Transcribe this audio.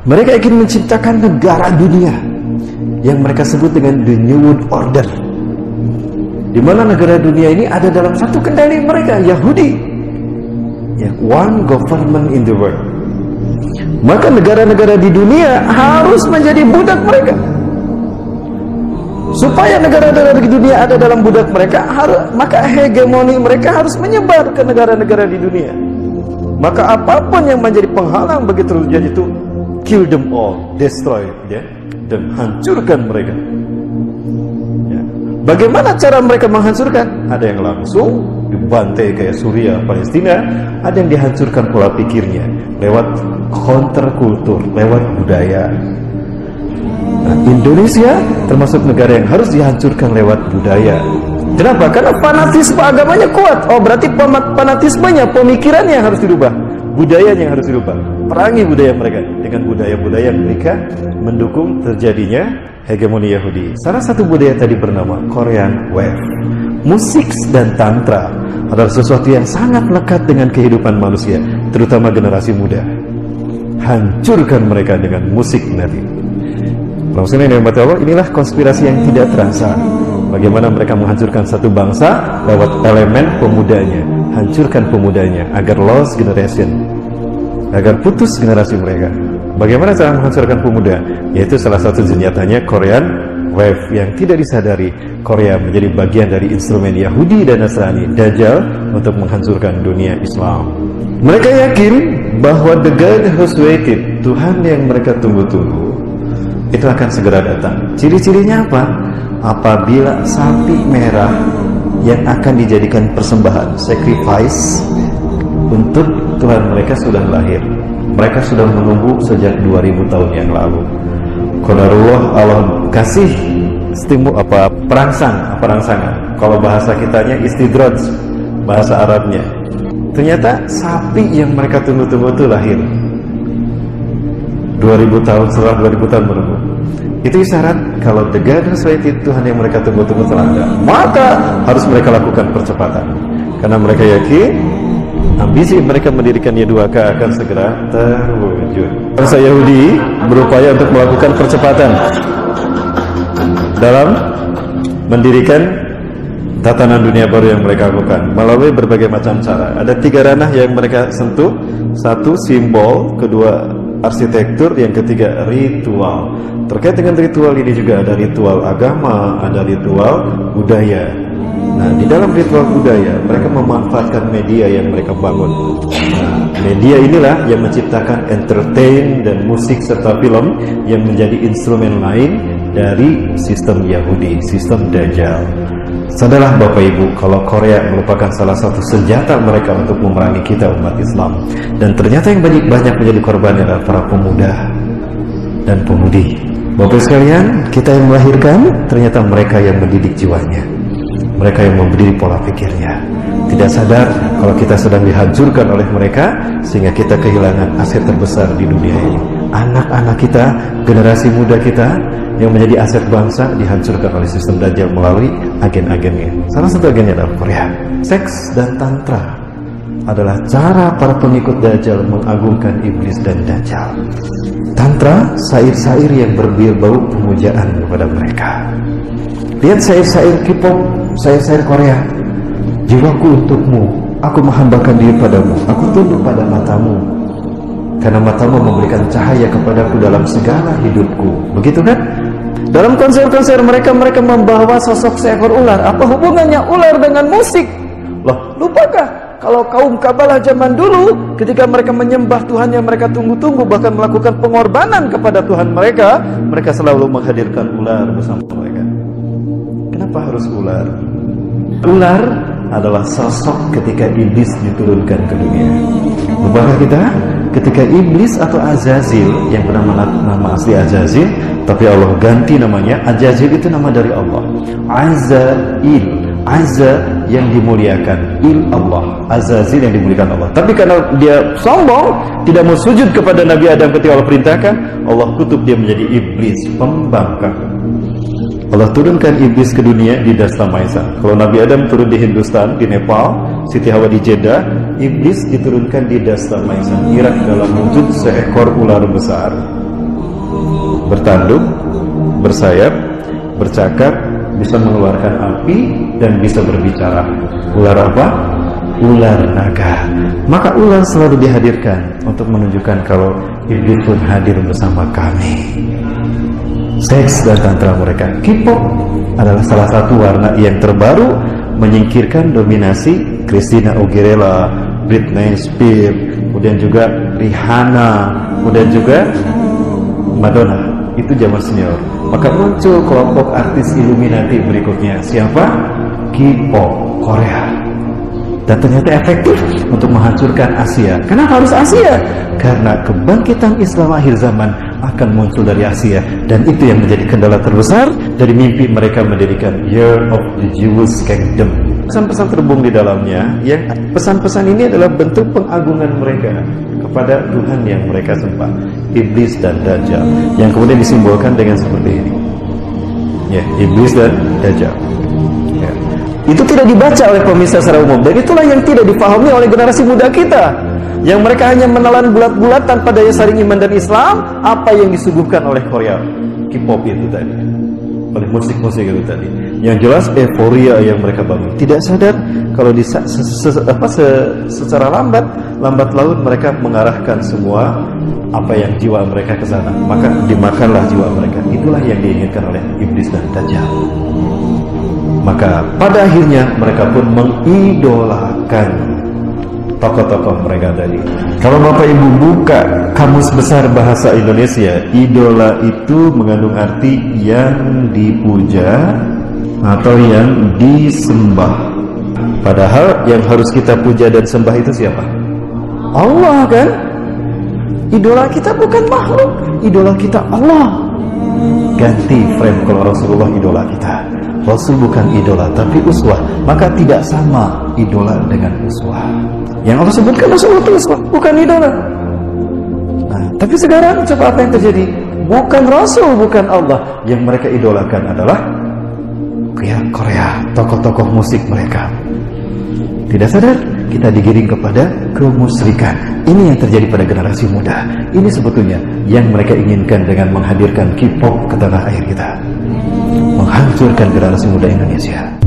Mereka ingin menciptakan negara dunia yang mereka sebut dengan the New World Order. Di mana negara dunia ini ada dalam satu kendali mereka, Yahudi. Ya, one government in the world. Maka negara-negara di dunia harus menjadi budak mereka. Supaya negara-negara di dunia ada dalam budak mereka, harus, maka hegemoni mereka harus menyebar ke negara-negara di dunia. Maka apa pun yang menjadi penghalang bagi terjadi itu kill them all, destroy ya, dan hancurkan mereka. Ya. Bagaimana cara mereka menghancurkan? Ada yang langsung dibantai kayak Suria, Palestina, ada yang dihancurkan pola pikirnya lewat counterkultur, lewat budaya, Nah, Indonesia termasuk negara yang harus dihancurkan lewat budaya. Kenapa? Karena fanatisme agamanya kuat. Oh, berarti fanatismenya, pemikirannya yang harus dirubah. Budayanya yang harus dirubah. Perangi budaya mereka dengan budaya-budaya mereka mendukung terjadinya hegemoni Yahudi. Salah satu budaya tadi bernama Korean Wave. Musik dan tantra adalah sesuatu yang sangat lekat dengan kehidupan manusia, terutama generasi muda. Hancurkan mereka dengan musik Nabi. Maksudnya yang Allah, inilah konspirasi yang tidak terasa. Bagaimana mereka menghancurkan satu bangsa lewat elemen pemudanya, hancurkan pemudanya agar lost generation, agar putus generasi mereka. Bagaimana cara menghancurkan pemuda? Yaitu salah satu senjatanya Korean Wave yang tidak disadari Korea menjadi bagian dari instrumen Yahudi dan Nasrani Dajjal untuk menghancurkan dunia Islam. Mereka yakin bahwa the God who's waited, Tuhan yang mereka tunggu-tunggu, itu akan segera datang. Ciri-cirinya apa? Apabila sapi merah yang akan dijadikan persembahan, sacrifice untuk Tuhan mereka sudah lahir. Mereka sudah menunggu sejak 2000 tahun yang lalu. Qadarullah Allah kasih stimu apa perangsang, perangsangan. Kalau bahasa kitanya istidraj, bahasa Arabnya. Ternyata sapi yang mereka tunggu-tunggu itu lahir 2000 tahun setelah 2000 tahun menunggu itu isyarat kalau the garden itu Tuhan yang mereka tunggu-tunggu telah maka harus mereka lakukan percepatan karena mereka yakin ambisi mereka mendirikan Y2K akan segera terwujud. Bangsa Yahudi berupaya untuk melakukan percepatan dalam mendirikan tatanan dunia baru yang mereka lakukan melalui berbagai macam cara. Ada tiga ranah yang mereka sentuh. Satu simbol. Kedua arsitektur, yang ketiga ritual. Terkait dengan ritual ini juga ada ritual agama, ada ritual budaya. Nah, di dalam ritual budaya, mereka memanfaatkan media yang mereka bangun. Nah, media inilah yang menciptakan entertain dan musik serta film yang menjadi instrumen lain dari sistem Yahudi, sistem Dajjal. Sadarlah Bapak Ibu kalau Korea merupakan salah satu senjata mereka untuk memerangi kita umat Islam dan ternyata yang banyak banyak menjadi korban adalah para pemuda dan pemudi. Bapak sekalian, kita yang melahirkan ternyata mereka yang mendidik jiwanya. Mereka yang memberi pola pikirnya. Tidak sadar kalau kita sedang dihancurkan oleh mereka sehingga kita kehilangan aset terbesar di dunia ini. Anak-anak kita, generasi muda kita yang menjadi aset bangsa dihancurkan oleh sistem Dajjal melalui agen-agennya. Salah satu agennya adalah Korea. Seks dan tantra adalah cara para pengikut Dajjal mengagungkan iblis dan Dajjal. Tantra, sair-sair yang berbau pemujaan kepada mereka. Lihat sair-sair K-pop, sair-sair Korea. Jiwaku untukmu, aku menghambakan diri padamu, aku tunduk pada matamu. Karena matamu memberikan cahaya kepadaku dalam segala hidupku. Begitu kan? Dalam konser-konser mereka mereka membawa sosok seekor ular. Apa hubungannya ular dengan musik? Loh, lupakah kalau kaum Kabalah zaman dulu ketika mereka menyembah Tuhan yang mereka tunggu-tunggu bahkan melakukan pengorbanan kepada Tuhan mereka, mereka selalu menghadirkan ular bersama mereka. Kenapa harus ular? Ular adalah sosok ketika iblis diturunkan ke dunia. Lupakah kita? Ketika iblis atau Azazil yang bernama nama asli Azazil, tapi Allah ganti namanya. Azazil itu nama dari Allah. Azail, Azza yang dimuliakan, Il Allah, Azazil yang dimuliakan Allah. Tapi karena dia sombong, tidak mau sujud kepada Nabi Adam ketika Allah perintahkan, Allah kutuk dia menjadi iblis, pembangkang. Allah turunkan iblis ke dunia di Dasta Maisa. Kalau Nabi Adam turun di Hindustan, di Nepal, Siti Hawa di Jeddah, iblis diturunkan di Dasta Maisa. Irak dalam wujud seekor ular besar. bertanduk, bersayap, bercakap, bisa mengeluarkan api dan bisa berbicara. Ular apa? Ular naga. Maka ular selalu dihadirkan untuk menunjukkan kalau iblis pun hadir bersama kami. Seks dan tantra mereka. K-pop adalah salah satu warna yang terbaru menyingkirkan dominasi Christina Aguilera, Britney Spears, kemudian juga Rihanna, kemudian juga Madonna. Itu zaman senior. Maka muncul kelompok artis Illuminati berikutnya. Siapa? K-pop Korea. Dan ternyata efektif untuk menghancurkan Asia. Kenapa harus Asia? Karena kebangkitan Islam akhir zaman akan muncul dari Asia dan itu yang menjadi kendala terbesar dari mimpi mereka mendirikan Year of the Jewish Kingdom. Pesan-pesan terbung di dalamnya yang pesan-pesan ini adalah bentuk pengagungan mereka kepada Tuhan yang mereka sembah, iblis dan dajjal yang kemudian disimbolkan dengan seperti ini. Ya, iblis dan dajjal. Itu tidak dibaca oleh pemirsa secara umum. Dan itulah yang tidak dipahami oleh generasi muda kita. Yang mereka hanya menelan bulat-bulat tanpa daya saring iman dan Islam apa yang disuguhkan oleh Korea? K-pop itu tadi. Oleh musik-musik itu tadi. Yang jelas euforia yang mereka bangun. Tidak sadar kalau di se, se, apa, se, secara lambat lambat laut mereka mengarahkan semua apa yang jiwa mereka ke sana. Maka dimakanlah jiwa mereka. Itulah yang diinginkan oleh iblis dan dajjal maka pada akhirnya mereka pun mengidolakan tokoh-tokoh mereka tadi. Kalau Bapak Ibu buka kamus besar bahasa Indonesia, idola itu mengandung arti yang dipuja atau yang disembah. Padahal yang harus kita puja dan sembah itu siapa? Allah kan? Idola kita bukan makhluk, idola kita Allah. Ganti frame kalau Rasulullah idola kita. Rasul bukan idola tapi uswah, maka tidak sama idola dengan uswah. Yang Allah sebutkan Rasulullah itu bukan idola. Nah, tapi sekarang coba apa yang terjadi? Bukan Rasul, bukan Allah. Yang mereka idolakan adalah ya, Korea, tokoh-tokoh musik mereka. Tidak sadar, kita digiring kepada kemusyrikan. Ini yang terjadi pada generasi muda. Ini sebetulnya yang mereka inginkan dengan menghadirkan K-pop ke tanah air kita. Menghancurkan generasi muda Indonesia.